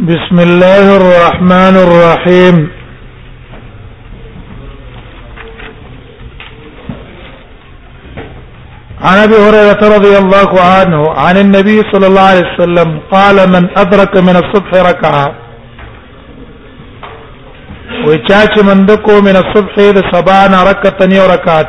بسم الله الرحمن الرحيم عن ابي هريره رضي الله عنه عن النبي صلى الله عليه وسلم قال من ادرك من الصبح ركعه وچاچ من دکو من الصبح د سبعن ركعتن یو رکعت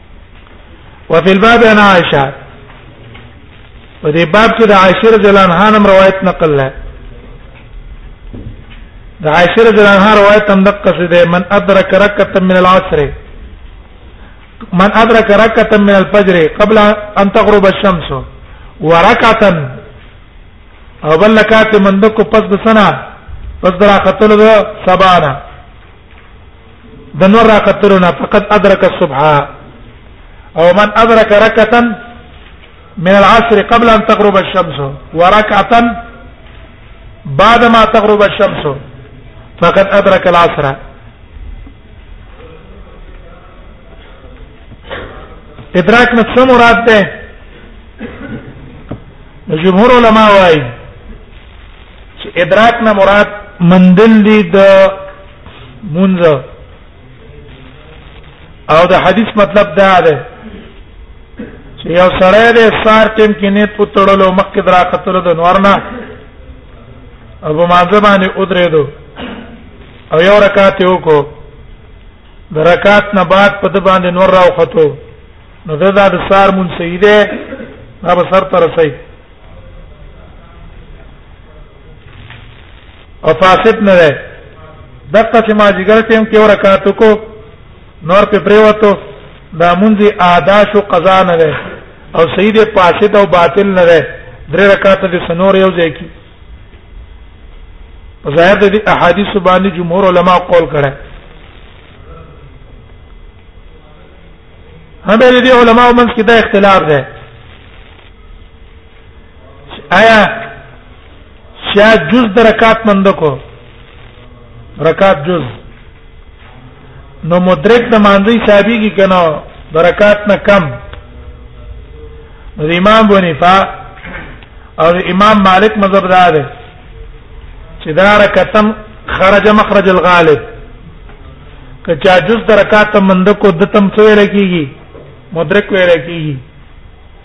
وفي الباب انا عائشه په دې باب کې د عائشه رضی الله عنها نم روایت نقل ده د عائشه رضی الله عنها روایت هم دقه څه ده من ادرک رکعه من العصر من ادرک رکعه من الفجر قبل ان تغرب الشمس ورکعه او بل لکات من دکو پس د سنا پس درا خطل سبانا د نور راکتلونه فقط ادرک الصبح او من ادرک رکعه من العصر قبل ان تغرب الشمس وركعه بعد ما تغرب الشمس فقد ادرك العصر ادراک نه څه مراد ده جمهور علما وايي چې ادراک نه مراد مندل دي د مونږ او د حدیث مطلب دا ده چې یو سړی د سار ټیم کې نه پوتړلو مخکې درا خطر د نورنا ابو مازه باندې ودرېدو او یو رکعت یو کو د رکعت نه بعد په د باندې نور راو خطو نو دا د سار مون سیده هغه سر تر سیده او فاسد نه ده دغه چې ما جګر ټیم کې ورکات کو نور په پریوتو دا مونږه ادا شو قضا نه ده او سید فاسد او باطل نه ده درې رکعات د سنور یو ځای کی په ظاهر د احادیث باندې جمهور علما قول کړه هم د علماء منځ کې دا اختلاف ده آیا چا جز درکات مند کو رکات جز نو مدرک د مانځي صاحبي کی کنه درکات نه کم د امام بنفا او امام مالک مذهب دا ده چې دا رکتم خرج مخرج الغالب کچا جز درکات مند کو دتم څو لکېږي مدرک ویل کېږي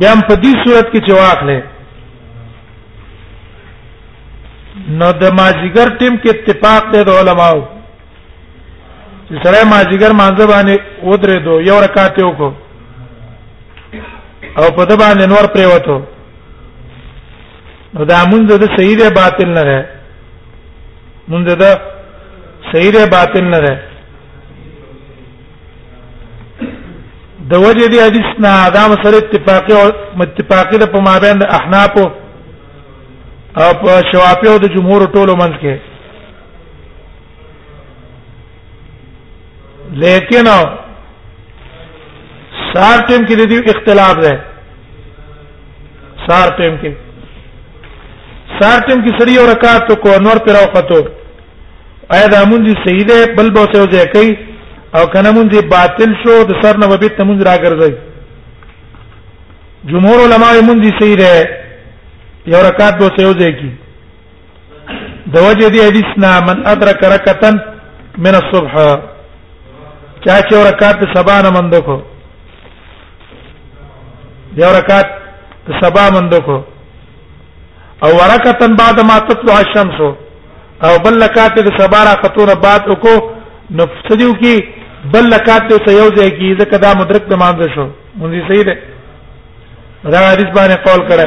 بیا په دې صورت کې چې واخلې نو د ماجیګر ټیم کې اتفاق دی د علماو چې سره ماجیګر مانځه باندې ودرې دو یو رکعت یو کو او په د باندې نور پریوتو نو دا مونږ د صحیح دی باطل نه ده مونږ د صحیح دی باطل نه ده د وجه دی حدیث نه دا مسله اتفاقی او متفاقی ده په مابین د احناف او په شوافی او د جمهور ټولو منځ کې لیکن سار ټیم کې د دې اختلاف ده سار ټیم کې سار ټیم کې سړي او رکعات کو انور پر اوقاتو ایا دا مونږ صحیح ده بل به څه ځای کوي او کنه مونږ باطل شو د سر نه وبې ته مونږ راګرځي جمهور علما مونږ صحیح ده یو رکعات به څه ځای کوي د وجه دی حدیث نه من ادرک رکعتن من الصبح چا چې رکعت د سبا نه مند کو یو رکعت د سبا مند کو او ورکعتن بعد ما تطلع الشمس او بل رکعت د سبا را خطون بعد کو نو سجو کی بل رکعت د یو ځای کی ځکه دا مدرک د مانځ شو مونږ صحیح ده دا حدیث باندې قول کړه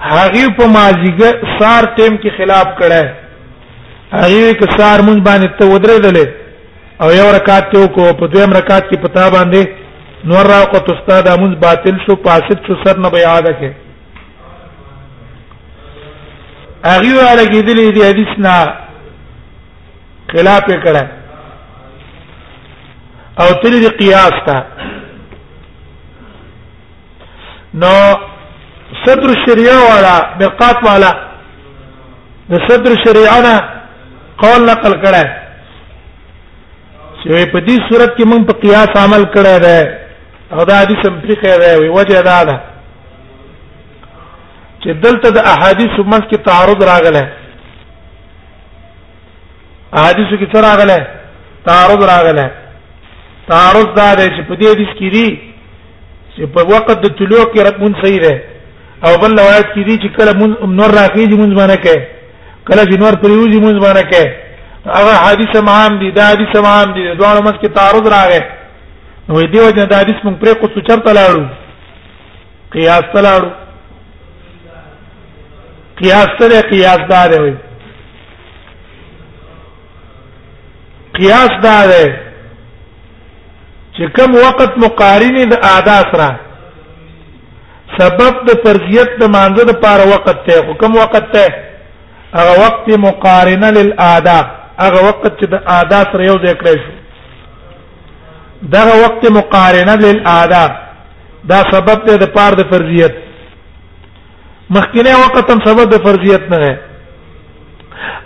هغه په مازیګه سار ټیم کې خلاف کړه هغه کې سار مونږ باندې ته ودرېدلې او یو رکعت ته کو په دویم رکعت کې پتا باندې نور راقت استاد مونږ باطل شو پاسد شو سر نه بیا ده کې هغه والا کې دې دې حدیث نه خلاف کړه او تل دې قیاس تا نو صدر الشريعه والا مرقات والا د صدر الشريعه نه قول نقل کړه چې په دې صورت کې موږ په قياس عمل کړی دی او دا حدیث هم پرې کړی دی وجه دا ده چې دلته د احادیث منځ کې تعارض راغله احادیث کې څه راغله تعارض راغله تعارض دا دی چې په دې حدیث کې دی چې په وخت د طلوع کې رات مون صحیح ده او بل روایت کې دي چې کله مون نور راخیږي مون باندې کې کله چې نور پریوزي مون باندې کې هغه حدیث مهام دي دا حدیث مهام دي دوه مس کې تعارض راغی نو دې وجه دا حدیث مون پرې کو څو چرته لاړو قیاس ته لاړو قیاس ته قیاس دار وي قیاس دار چې کوم وخت مقارنه د ادا سره سبب د فرضیت د مانزه د پاره وخت ته خو کوم وخت ته هغه وخت مقارنه للادا هغه وخت چې د ادا سره یو ځای کړی شو دغه وخت مقارنه للادا دا سبب ته د پاره د فرضیت مخکنه وخت هم سبب د فرضیت نه ده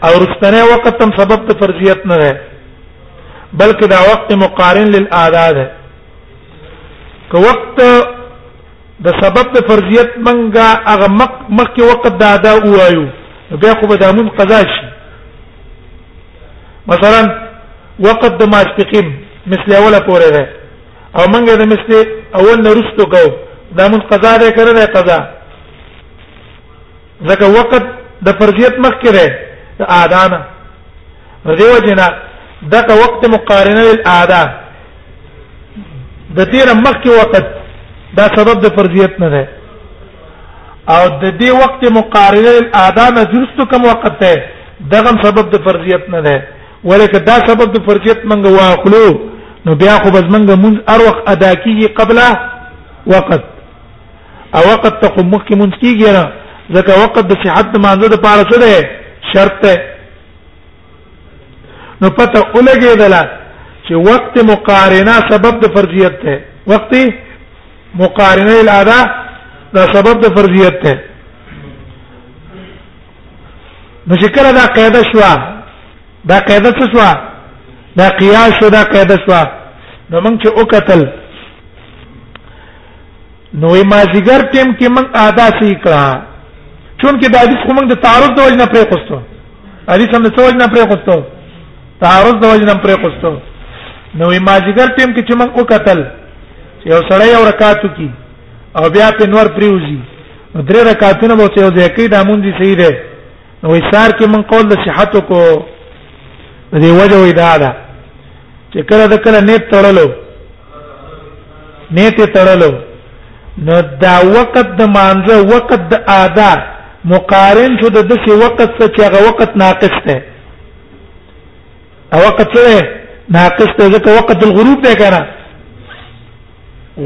او رستنه وخت هم سبب د فرضیت نه ده بلکې دا وخت مقارن للآداء ده که وخت د سبب د فرضیت منګه هغه مخکې وخت د ادا وایو بیا خو به د امون قضا شي مثلا وقت د ماسپخین مثل اوله پورې ده او منګه د مثل اول نه رستو کو دا مون قضا ده کړه ده قضا ځکه وخت د فرضیت مخ کې ده اذان دیو جنا دغه وخت مقارنه للاذان د تیر مخ کې وخت دا سبب د فرضیت نه ده او د دې وخت مقارنه للاذان درست کوم وخت ده دغه سبب د فرضیت نه ده ولکه دا سبب د فرضیت منګه واخلو نو بیا خو بس منګه مونږ ار وخت ادا کیږي قبل وقت او وقت ته کوم مخکې مونږ کیږي نه ځکه وقت د صحت مانزه د پاره څه ده شرط ده نو پته اولګې دلا چې وقت مقارنه سبب د فرضیت ده وقت مقارنه الادا دا سبب د فرضیت ده نو چې کله دا قاعده شو دا قاعده څه شو دا قیاس شو دا قاعده شو نو موږ چې وکتل نو ما زیګر ټیم کې موږ ادا سې کړه چونکه دا حدیث موږ د تعارض د وجنه پرې کوستو حدیث هم د څه وجنه پرې کوستو تعارض د وجنه پرې کوستو نو ما زیګر ټیم کې چې موږ وکتل یو سړی یو رکعاتو کې او بیا په نور پریوزی نو درې رکعاتونه به یو ځای کې د مونږ دي صحیح ده نو اشار کې من قول د صحت کو د دې وجه وې دا ده چې کله د کله نیت تړلو نیت تړلو نو دا وخت د مانزه وخت د ادا مقارن شو د دسي وخت څخه چې هغه وخت ناقص ده او وخت څه ناقص ده ځکه وخت الغروب ده کنه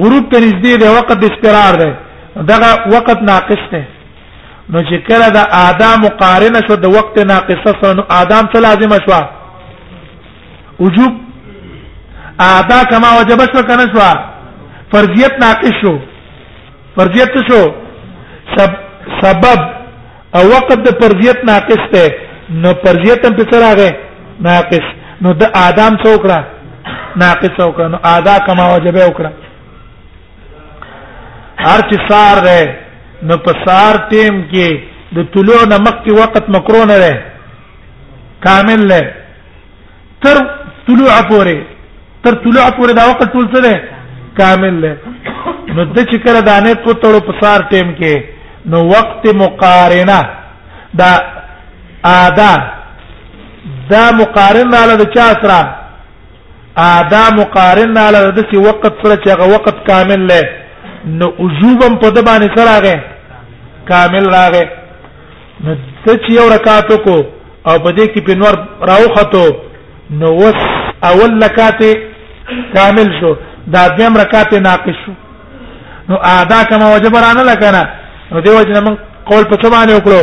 غروب ته نږدې دی وخت د استقرار دی دغه وخت ناقص دی نو چې کله د آدم مقارنه شو د وخت ناقصه سره نو آدم څه لازم شو وجوب ادا کما وجب شو کنه شو فرضیت ناقص شو فرضیت شو سب سبب او وقت د پرزیت ناقص ته نو پرزیت هم په سره راغی ناقص نو د آدم څوکړه ناقص وکړه نو ادا کما وجب وکړه هر چې سار ده نو په سار ټیم کې د طلوع نه مخکې وخت مکرونه ده کامل نه تر طلوع پورې تر طلوع پورې دا وخت ټول څه دی کامل دی نو د چې کله دانه کو تړو په سار ټیم کې نو وخت مقارنه دا ادا دا مقارنه علی د چا سره ادا مقارنه علی د څه وخت سره چې هغه وخت کامل لې نو وجوبم په د باندې سره راغې کامل راغې نو د چې یو رکعت کو او په دې کې پنور راوخته نو وس اول رکعت کامل شو دا دیم رکعت ناقص شو نو ادا کما وجب رانه لکنه نو دی وجه من قول په څه باندې وکړو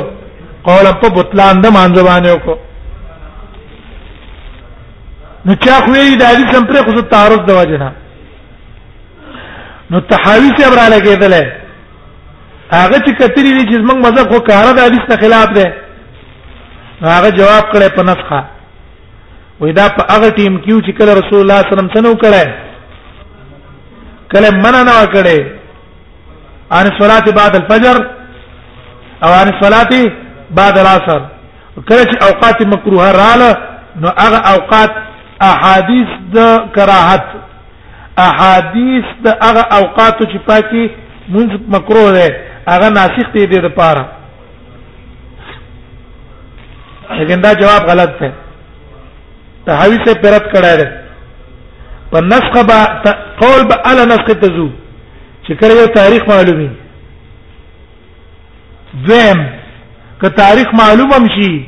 قول په بطلان د مانځ باندې وکړو نو چا خو یې د حدیث هم پرې خو تعارض د وجه نه نو تحاوی سے ابراله کېدله هغه چې کتلی دي چې موږ مذهب خو کار د حدیث نه خلاف دی هغه جواب کړي په نسخه وې دا په هغه ټیم کیو چې کله رسول الله صلی الله علیه وسلم څنګه وکړي کله منع نه وکړي ان صلات بعد الفجر او ان صلات بعد العصر کله چې اوقات مکروه رااله نو هغه اوقات احادیث د کراهت احادیث د هغه اوقات چې پاکي منځ مکروه ده هغه ناسخ دی د لپاره لیکن دا جواب غلط ده تحوی سے پرت کړه ده په نسخ با قول به الا نسخ تزو چې کړه یو تاریخ معلومي دویم که تاریخ معلوم هم شي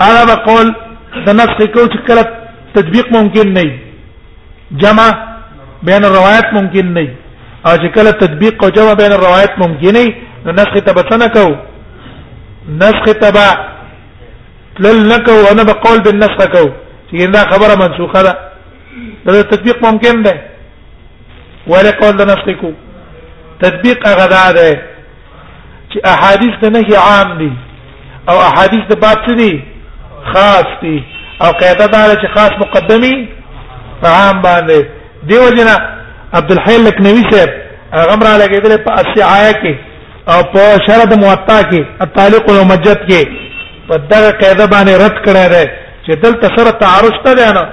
هغه به قول د نسخ کو چې کله تطبیق ممکن نه جمع بین الروایت ممکن نه او چې کله تطبیق او جمع بین الروایت ممکن نه نو نسخ ته بسنه کو نسخ تبع تلل نکو انا بقول بالنسخ کو چې دا خبره منسوخه ده دا تطبیق ممکن ده ولې قول د نسخ کو تطبیق هغه دا ده چې احادیث د نهي عام دي او احادیث د باب څه دي خاص دي او قاعده دا ده چې خاص مقدمي عام باندې دیو جنا عبد الحی لکنوی صاحب هغه را لګیدل په اسعایه کې او په شرط موطا کې التعلق المجد کې په دغه قاعده باندې رد کړی دی چې دلته سره تعارض ته دی نه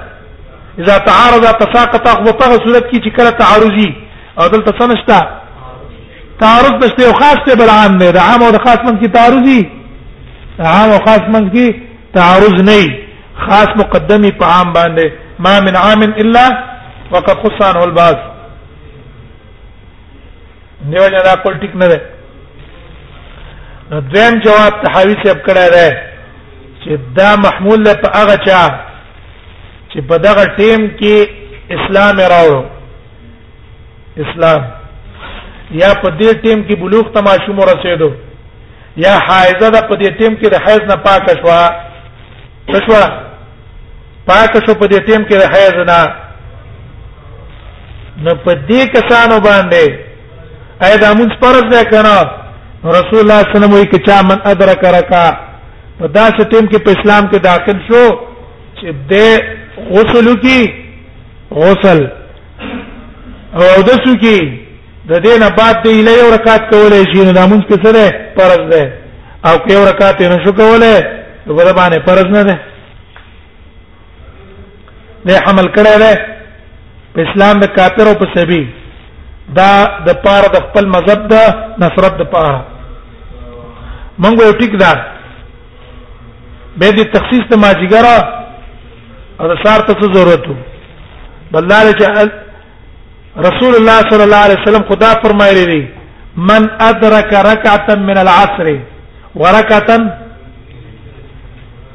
اذا تعارض تساقط خو په صورت کې چې کله تعارضي او دلته څه نشته تعارض نشته یو خاص ته بل عام نه عام او خاص من کې تعارضي عام او خاص من کې تعارض نه خاص مقدمي په عام باندې ما من عام الا وقد خصان الباس نیو جنا دا کول ټیک نه ده نو دویم جواب تحاوی صاحب کړه ده چې دا محمول له په هغه چا چې په دغه ټیم کې اسلام راوړو اسلام یا په دې ټیم کې بلوغ ته ماشوم رسیدو یا حایزه ده په دې ټیم کې د حیض نه پاک شوه شوه پاک شو په دې ټیم کې د حیض نه نو په دې کسانو باندې اې دا موږ فرض ده کنه رسول الله صلی الله علیه وسلم وی کچا من ادرک رکا په داسې ټیم کې په اسلام کې داخل شو چې د غسل کی غسل او د سو کی د دینه بعد دی له یو رکعت کولای شي نو مونږ کې سره فرض ده او کې یو رکعت نه شو کولای په باندې فرض نه ده به حمل کړی دی په اسلام د کافر او په سبي دا د پاره د خپل مذهب د نصرت د پاره مونږ یو ټیک دا به د تخصیص ته ماجیګرا او د سار ته ضرورت بلدار چې رسول الله صلی الله علیه وسلم خدا فرمایلی دی من ادرک رکعه من العصر ورکعه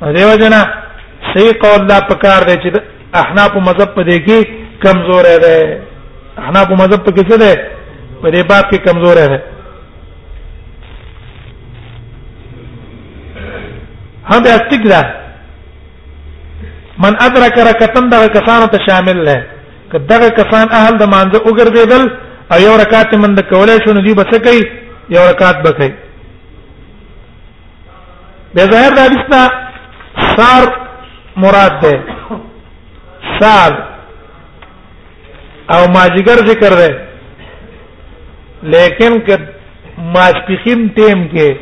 په دې وجنه صحیح قول دا پکار دی چې احناف مذهب په دې کې کمزور دی احناف مذهب په کې څه دی په دې باب کې کمزور دی هم بیا ټیک ده من ادرک رکعتن دغه کسانو ته شامل ده که دغه کسان اهل د مانزه وګرځیدل او یو رکعت من د کولای شو نو دی بچ کوي یو رکعت بکای به ظاهر د حدیث نه سار مراد ده سار او ماجګر ذکر ده لیکن که ماسپخین ټیم کې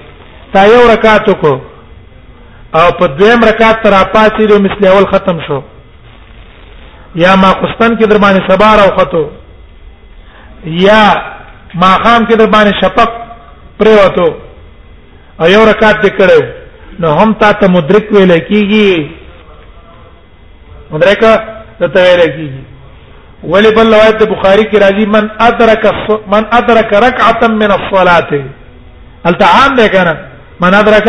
تا یو رکعت کو او په دویم رکعت تر پاتې د مثل اول ختم شو یا ما قسطن کې در باندې سبار او خطو یا ما خام کې در باندې شفق پریوتو او یو رکعت دې کړو نو هم تا ته مدرک ویل کیږي مدرک ته ویل کیږي ولی بل روایت د بخاری کې راځي من ادرک من ادرک رکعه من الصلاه التعام ده کنه من ادرک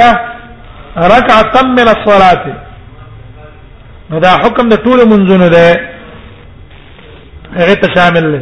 رکعه من الصلاه نو دا حکم د ټول منځونو ده هغه ته شامل دی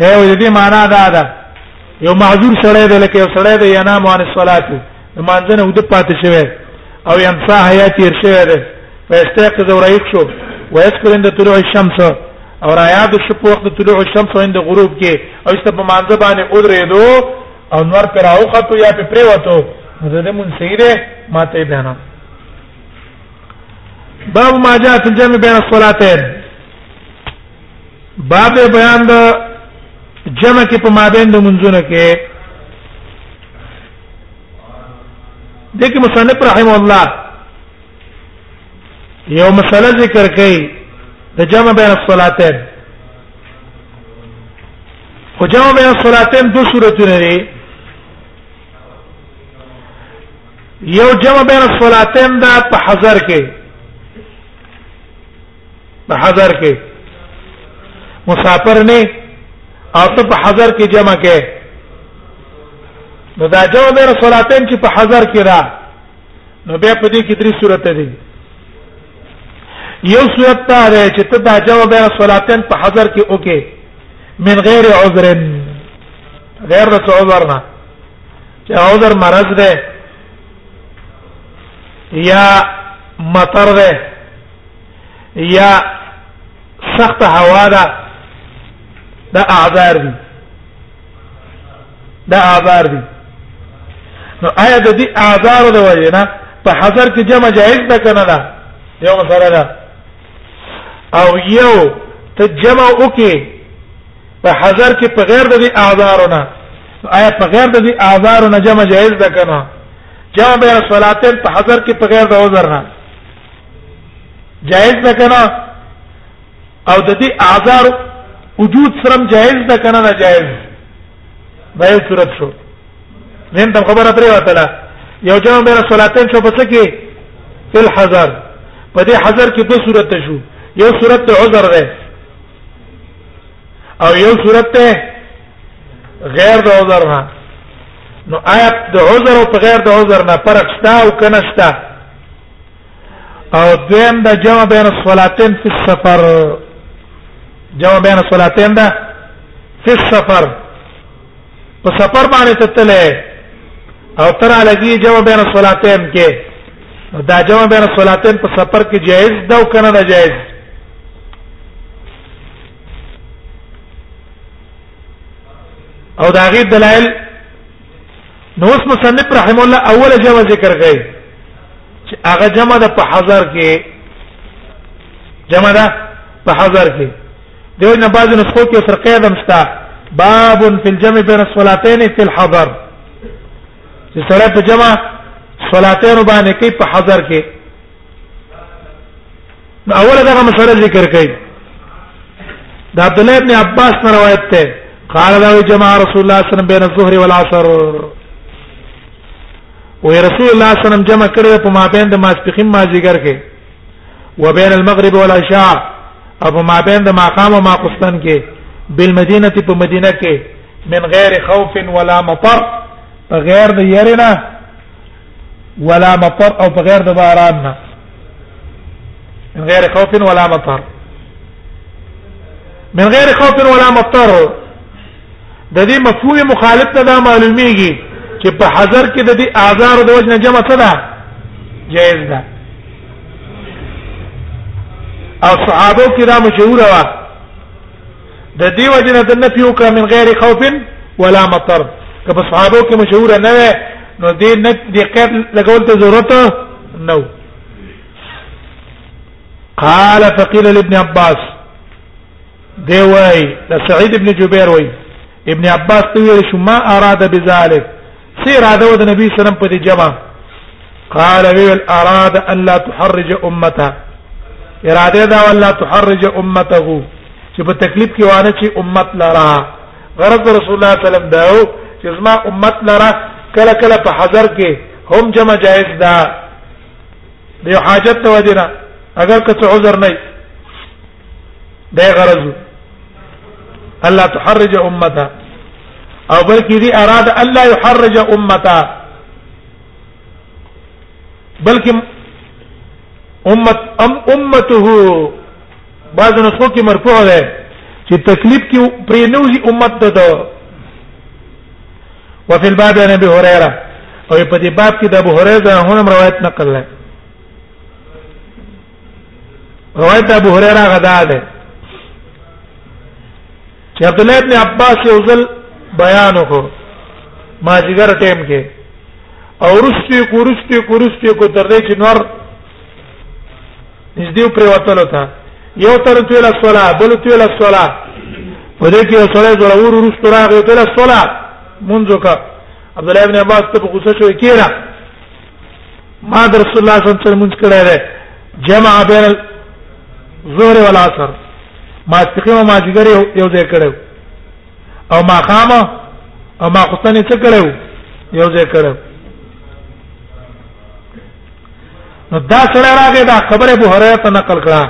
اے وې دې معنا دا ده یو معذور سړی دی لکه یو سړی دی یا نام عن الصلاه مانځنه ود پاتې شوی او ينسى حياتي ارشوه ده فيستيقظ وريق شو ويذكر عند طلوع الشمس او راياد شو په وخت طلوع الشمس عند غروب کې او است په مانځه باندې اودرېدو او نور پر اوخته یا په پریوتو زده مون سیده ماته بیان باب ما جاء في الجمع بين الصلاتين باب بیان د جمع کې په مابین د منځونه کې دغه مصنف رحم الله یو مسله ذکر کړي د جمع بین الصلاتین خو جمع بین الصلاتین دو صورتونه لري یو جمع بین الصلاتین دا په حضر کې په حضر کې مسافر نه او ته په حضر کې جمع کې نو دا جمع بین صلاتین چې په حضر کې را نو بیا په دې کې درې صورت دي یو صورت دا دی چې ته دا جمع بین صلاتین په حضر کې اوکې من غیر عذر غیر رسول الله چې عذر مرض ده یا مطر ده یا سخت هوا ده دا اعذار دي دا اعذار دي نو آیا د دې اعذار د وجه نه په حضر کې جمع جائز ده کنه دا یو مسله ده او یو ته جمع وکي په حضر کې په غیر د دې اعذارونه آیا په غیر د دې اعذارونه جمع جائز ده کنه جمع بین الصلاتین په حضر کې په غیر د عذر نه جائز ده کنه او د دې اعذار وجود سره جائز ده کنه نه جائز دا یو صورت شو نن د خبره پرې وته یو جمع بین الصلاتین شو پس کې په حضر په دې حضر کې دوه صورت شو یو صورت عذر ده او یو صورت ته غیر د عذر نه نو آیات د عذر او غیر د عذر نه فرق شته او کنه شته او دویم د جمع بین الصلاتین فی السفر جمع بین الصلاتین ده فی السفر په سفر باندې تتلې او تر لګي جواب بین صلاتین کې دا جواب بین صلاتین په سفر کې جائز ده او کنه ده جائز او دا غي دلایل نو اوس مصنف رحم الله اوله جمع ذکر کړي چې هغه جمع ده په حضر کې جمع ده په حضر کې دیو نه بعض نسخو کې سر قید هم شته باب فی الجمع بین الصلاتین فی الحضر چې سره په جمع صلاتین باندې کې په حضر کې نو اوله دا مسله ذکر کړي دا عبد الله ابن عباس نے روایت ته قال دا جمع رسول الله صلی الله علیه وسلم بین الظهر والعصر وې رسول الله صلی الله علیه وسلم جمع کړو په مابین د ماسپخین مازیګر کې وبين المغرب والعشاء ابو ما بين د ماقام او ماقستان کې بالمدينه په مدینه کې من غیر خوف ولا مطر په غیر د يرنا ولا مطر او په غیر د باران نه من غیر خوف ولا مطر من غیر خوف ولا مطر د دې مفهوم مخالف ته دا معلومیږي چې په حضر کې د دې آزار د وجنه جمع څه ده جائز ده او صحابه کې دا مشهور و د دې وجنه د نفي وکړه من غیر خوف ولا مطر که په صحابه کې مشهور نه و نو دې نه دې قید لګول ته ضرورت نو قال فقيل لابن عباس دی وای د سعید ابن جبیر وای ابن عباس ته ویل شو ما اراده بذلک سی اراده و د نبی صلی الله علیه وسلم په دې جمع قال ویل اراده ان لا تحرج امته اراده دا ولا تحرج امته چې په تکلیف کې وانه چې امت لرا غرض رسول الله صلی الله علیه وسلم دا چې زما امت لرا کله کله په حضر کې هم جمع جائز ده د حاجت ته وجنه اگر که څه عذر نه ده غرض الله تحرج امته او بلکې دې اراد الله يحرج امته بلکې امت ام امته بعض نسخو کې مرفوع ده چې تکلیف کې پرې نوځي امت ته ده وفي الباب عن ابي هريره او په دې باب کې د ابو هريره هونم روایت نقل لري روایت ابو هريره غدا ده چې عبد الله ابن عباس یو ځل بیان وکړ ما جګر ټیم کې او رستي کورستي کورستي کو تر دې چې نور نږدې پر وتلو ته یو تر تویل الصلاه بل تویل الصلاه په دې کې سره ضرور رستو راغی تویل الصلاه منځو کا عبد الله ابن عباس ته غوسه شوی کیره ما در رسول الله صلی الله علیه وسلم منځ کړه ده جمع بین الظهر والعصر ما تقیم ما جګر یو ځای کړو او ما خامه او ما قطنه څه کړو یو ځای کړو نو دا سره راغی دا خبره ابو هريره ته نقل کړه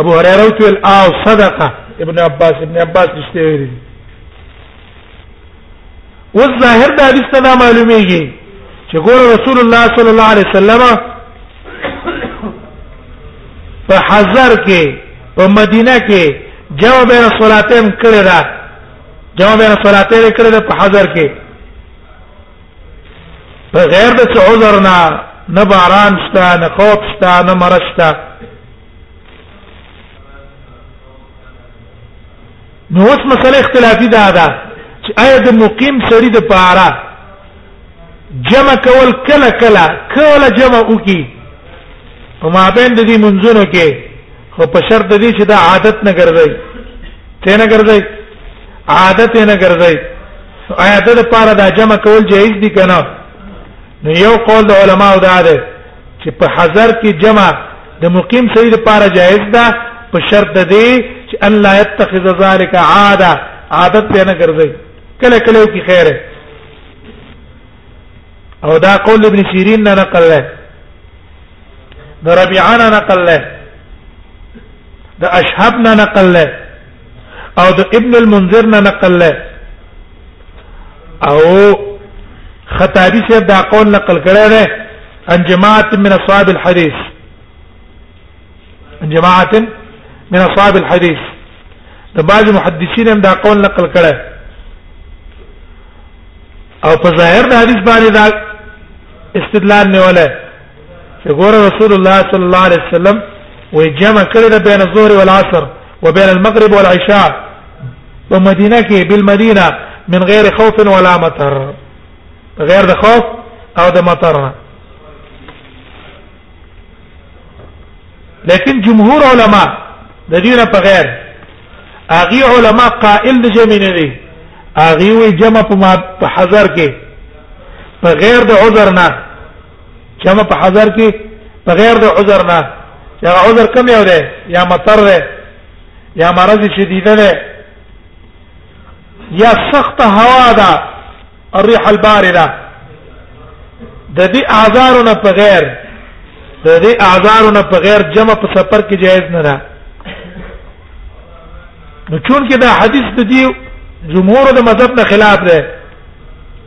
ابو هريره ویل او صدقه ابن عباس ابن عباس رښتیا ویلي اوس ظاهر د حدیث ته معلومیږي چې ګور رسول الله صلی الله علیه وسلم په حضر کې په مدینه کې جمع بین صلاتین کړی دا جمع بین صلاتین کړی دا په حضر کې په غیر د څه عذر نه نه باران شته نه خوف شته نه مرشته نو اوس مسله اختلافي ده دا چې آیا د مقیم سړي د پاره جمع کول کله کله کله جمع وکي او ما بین د دې منځونو کې خو په شرط د دې چې دا عادت نه ګرځي ته نه ګرځي عادت نه ګرځي آیا د لپاره دا جمع کول جایز دي کنه نو یو قول د علماو دا ده چې په حضر کې جمع د مقیم سړي لپاره جایز ده په شرط ده دی چې الله يتخذ ذلك عاده عادت به نه ګرځي کله کله کی خیره او دا قول ابن سیرین نه نقل له د ربيعه نه نقل له د اشهب نه نقل له او د ابن المنذر نه نقل له او خطابی صاحب دا قول نقل کړی دی ان جماعت من اصحاب الحديث ان جماعت من اصحاب الحديث د بعض محدثین هم دا قول نقل کړی او په ظاهر د حدیث باندې دا استدلال نه ولا چې ګوره رسول الله صلی الله علیه وسلم وې جمع کړی د بین الظهر والعصر وبين المغرب والعشاء ومدينه کې بالمدينه من غير خوف ولا مطر غير د خوف او د مطر نه لیکن جمهور علما د دې نه په غیر اغي علما قائل د جمع نه دي اغي وي جمع په حذر کې په غیر د عذر نه جمع په حذر کې په غیر د عذر نه چې هغه عذر کم یو دی یا مطر دی یا مرض شدیده دی یا سخت هوا ده الريح البارده د دې اعذارونه په غیر د دې اعذارونه په غیر جمع په سفر کې جایز نه ده نو چون کې دا حدیث د دې جمهور د مذهب نه خلاف ده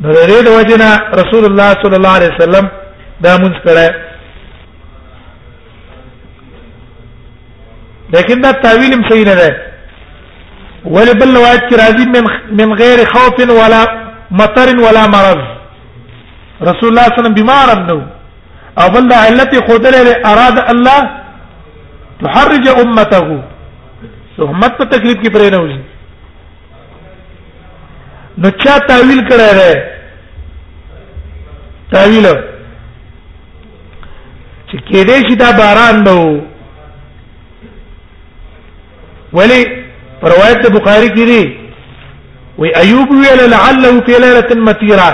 نو د دې د وجنه رسول الله صلی الله علیه وسلم دا مونږ کړه لیکن دا تعویل هم صحیح نه ده ول بل روایت کې راځي من من غیر خوف ولا مطر ولا مرض رسول الله صلی الله علیه وسلم بیمار نو او بل دا علت خدای له اراد الله تحرج امته امت په تکلیف کې پرې نه وځي نو چا تعویل کړی دی تعویل چې کې دې شي دا باران به ولی روایت بخاری کې دی وی ایوب ویل لعله فی ليله مطیرا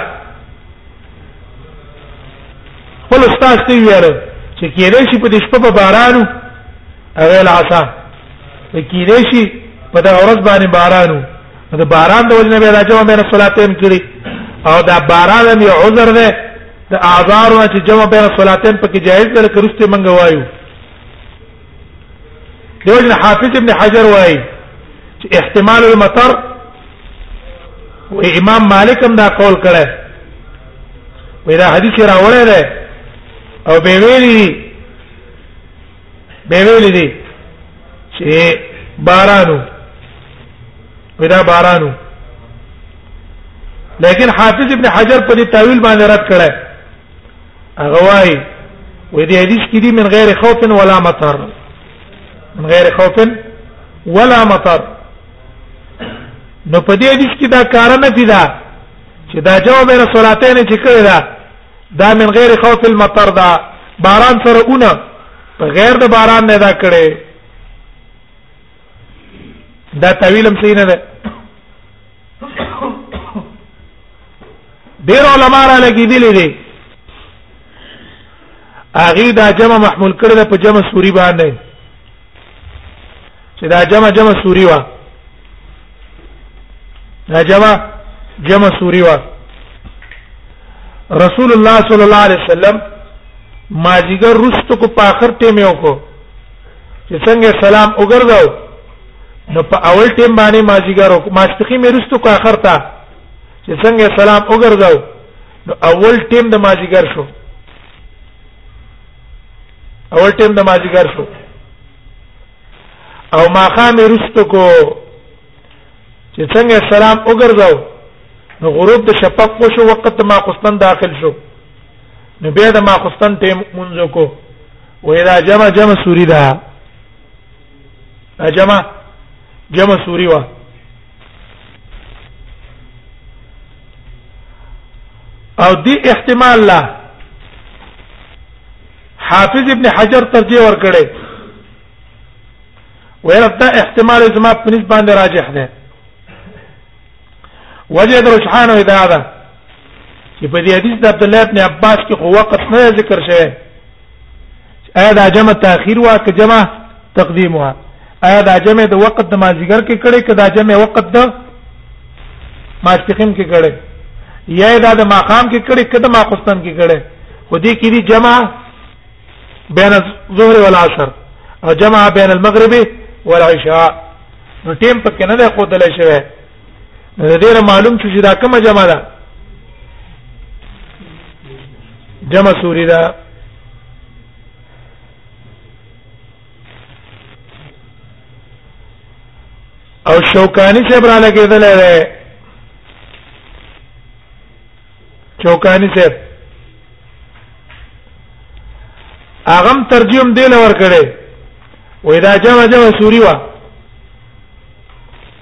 خپل استاد ته ویل چې کې دې شي په دې شپه په بارانو هغه العصا وکیدې شي په دا ورځ باندې بارانو دا باران د وجنه به راځو مې صلاتین کړی او دا باران می عذر ده د اعذار او چې جمع بین صلاتین پکې جایز ده لکه رسته منګ وایو دیوژن حافظ ابن حجر وایي چې احتمال المطر و امام مالک هم دا قول کړی وې دا حدیث راوړی دی او به ویلي به ویل دي چې بارانو پیدا بارانو لیکن حافظ ابن حجر په دې تعویل باندې رد کړه هغه وايي وې دې حدیث کې دي من غیر خوف ولا مطر من غیر خوف ولا مطر نو په دې حدیث کې دا کارنه پیدا چې دا جواب رسولاتین چې کړی دا دا من غیر خوف المطر دا باران سره اونه غیر د باران نه دا کړي دا تعویل هم صحیح نه ده ډیر علما را لګیدلې دي اغه دا جمع محمول کړل په جمع سوري باندې چې دا جمع جمع سوري وا دا جمع جمع سوري وا رسول الله صلی الله علیه وسلم ماجیګر رست کو په اخر ټیم یو کو چې څنګه سلام وګرځاو نو په اول ټیم باندې ماجیګر او ماسپخی مې رست کو اخر ته چې څنګه سلام وګرځاو نو اول ټیم د ماجیګر شو اول ټیم د ماجیګر شو او ما خام رست کو چې څنګه سلام وګرځاو نو غروب د شفق وشو وخت ما قسطن داخل شو نو بیا د ما قسطن ټیم منځ کو و اذا جمع جمع سوری دا جمع جمع سوری وا او دی احتمال لا حافظ ابن حجر ترجیح ورکړي ویرته احتمال زما په نسبت باندې راجح ده وجه د رجحان ادا ده چې په دې حدیث د عبد الله ابن عباس کې خو وخت نه ذکر شوی ایا دا جمع تاخير وا که جمع تقدیم وا ایا دا جمع د وخت د مازیګر کې کړي که دا جمع وخت د ماسپخین کې کړي یا دا د ماقام کې کړي که د ماقستان کې کړي خو دې کې دي جمع بین الظهر والعصر او جمع بین المغرب والعشاء نو ټیم پکې نه ده خو دلې شوی نو دې نه معلوم شو چې دا کومه جمع ده جمع سوري ده او شوکانی صاحب را لګیدل دی شوکانی صاحب اغم ترجم دی لور کړي وې دا جمع جمع سوري وا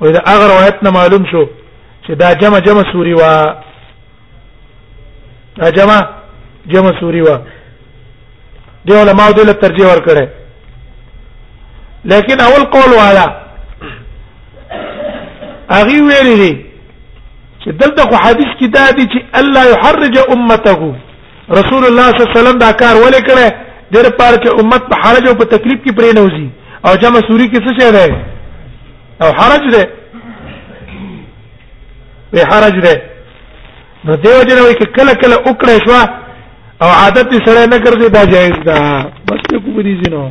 و اذا اغه روایت نه معلوم شو چې دا جمع جمع سوري وا دا جمع جمع سوري وا دی علماء دې له ترجیح ور کړې لیکن اول قول والا اغي ویلي چې دلته خو حدیث کې دا دي چې الله يحرج امته رسول الله صلی الله علیه وسلم دا کار ولې کړی د لپاره چې امت په حرج او په تکلیف کې پرې نه وځي او جمع سوري کې څه شی دی او حرج دی به حرج دی نو دیو جن وای کې کله کله وکړې شو او عادت سره نه ګرځي دا جایز ده بس په دې ځینو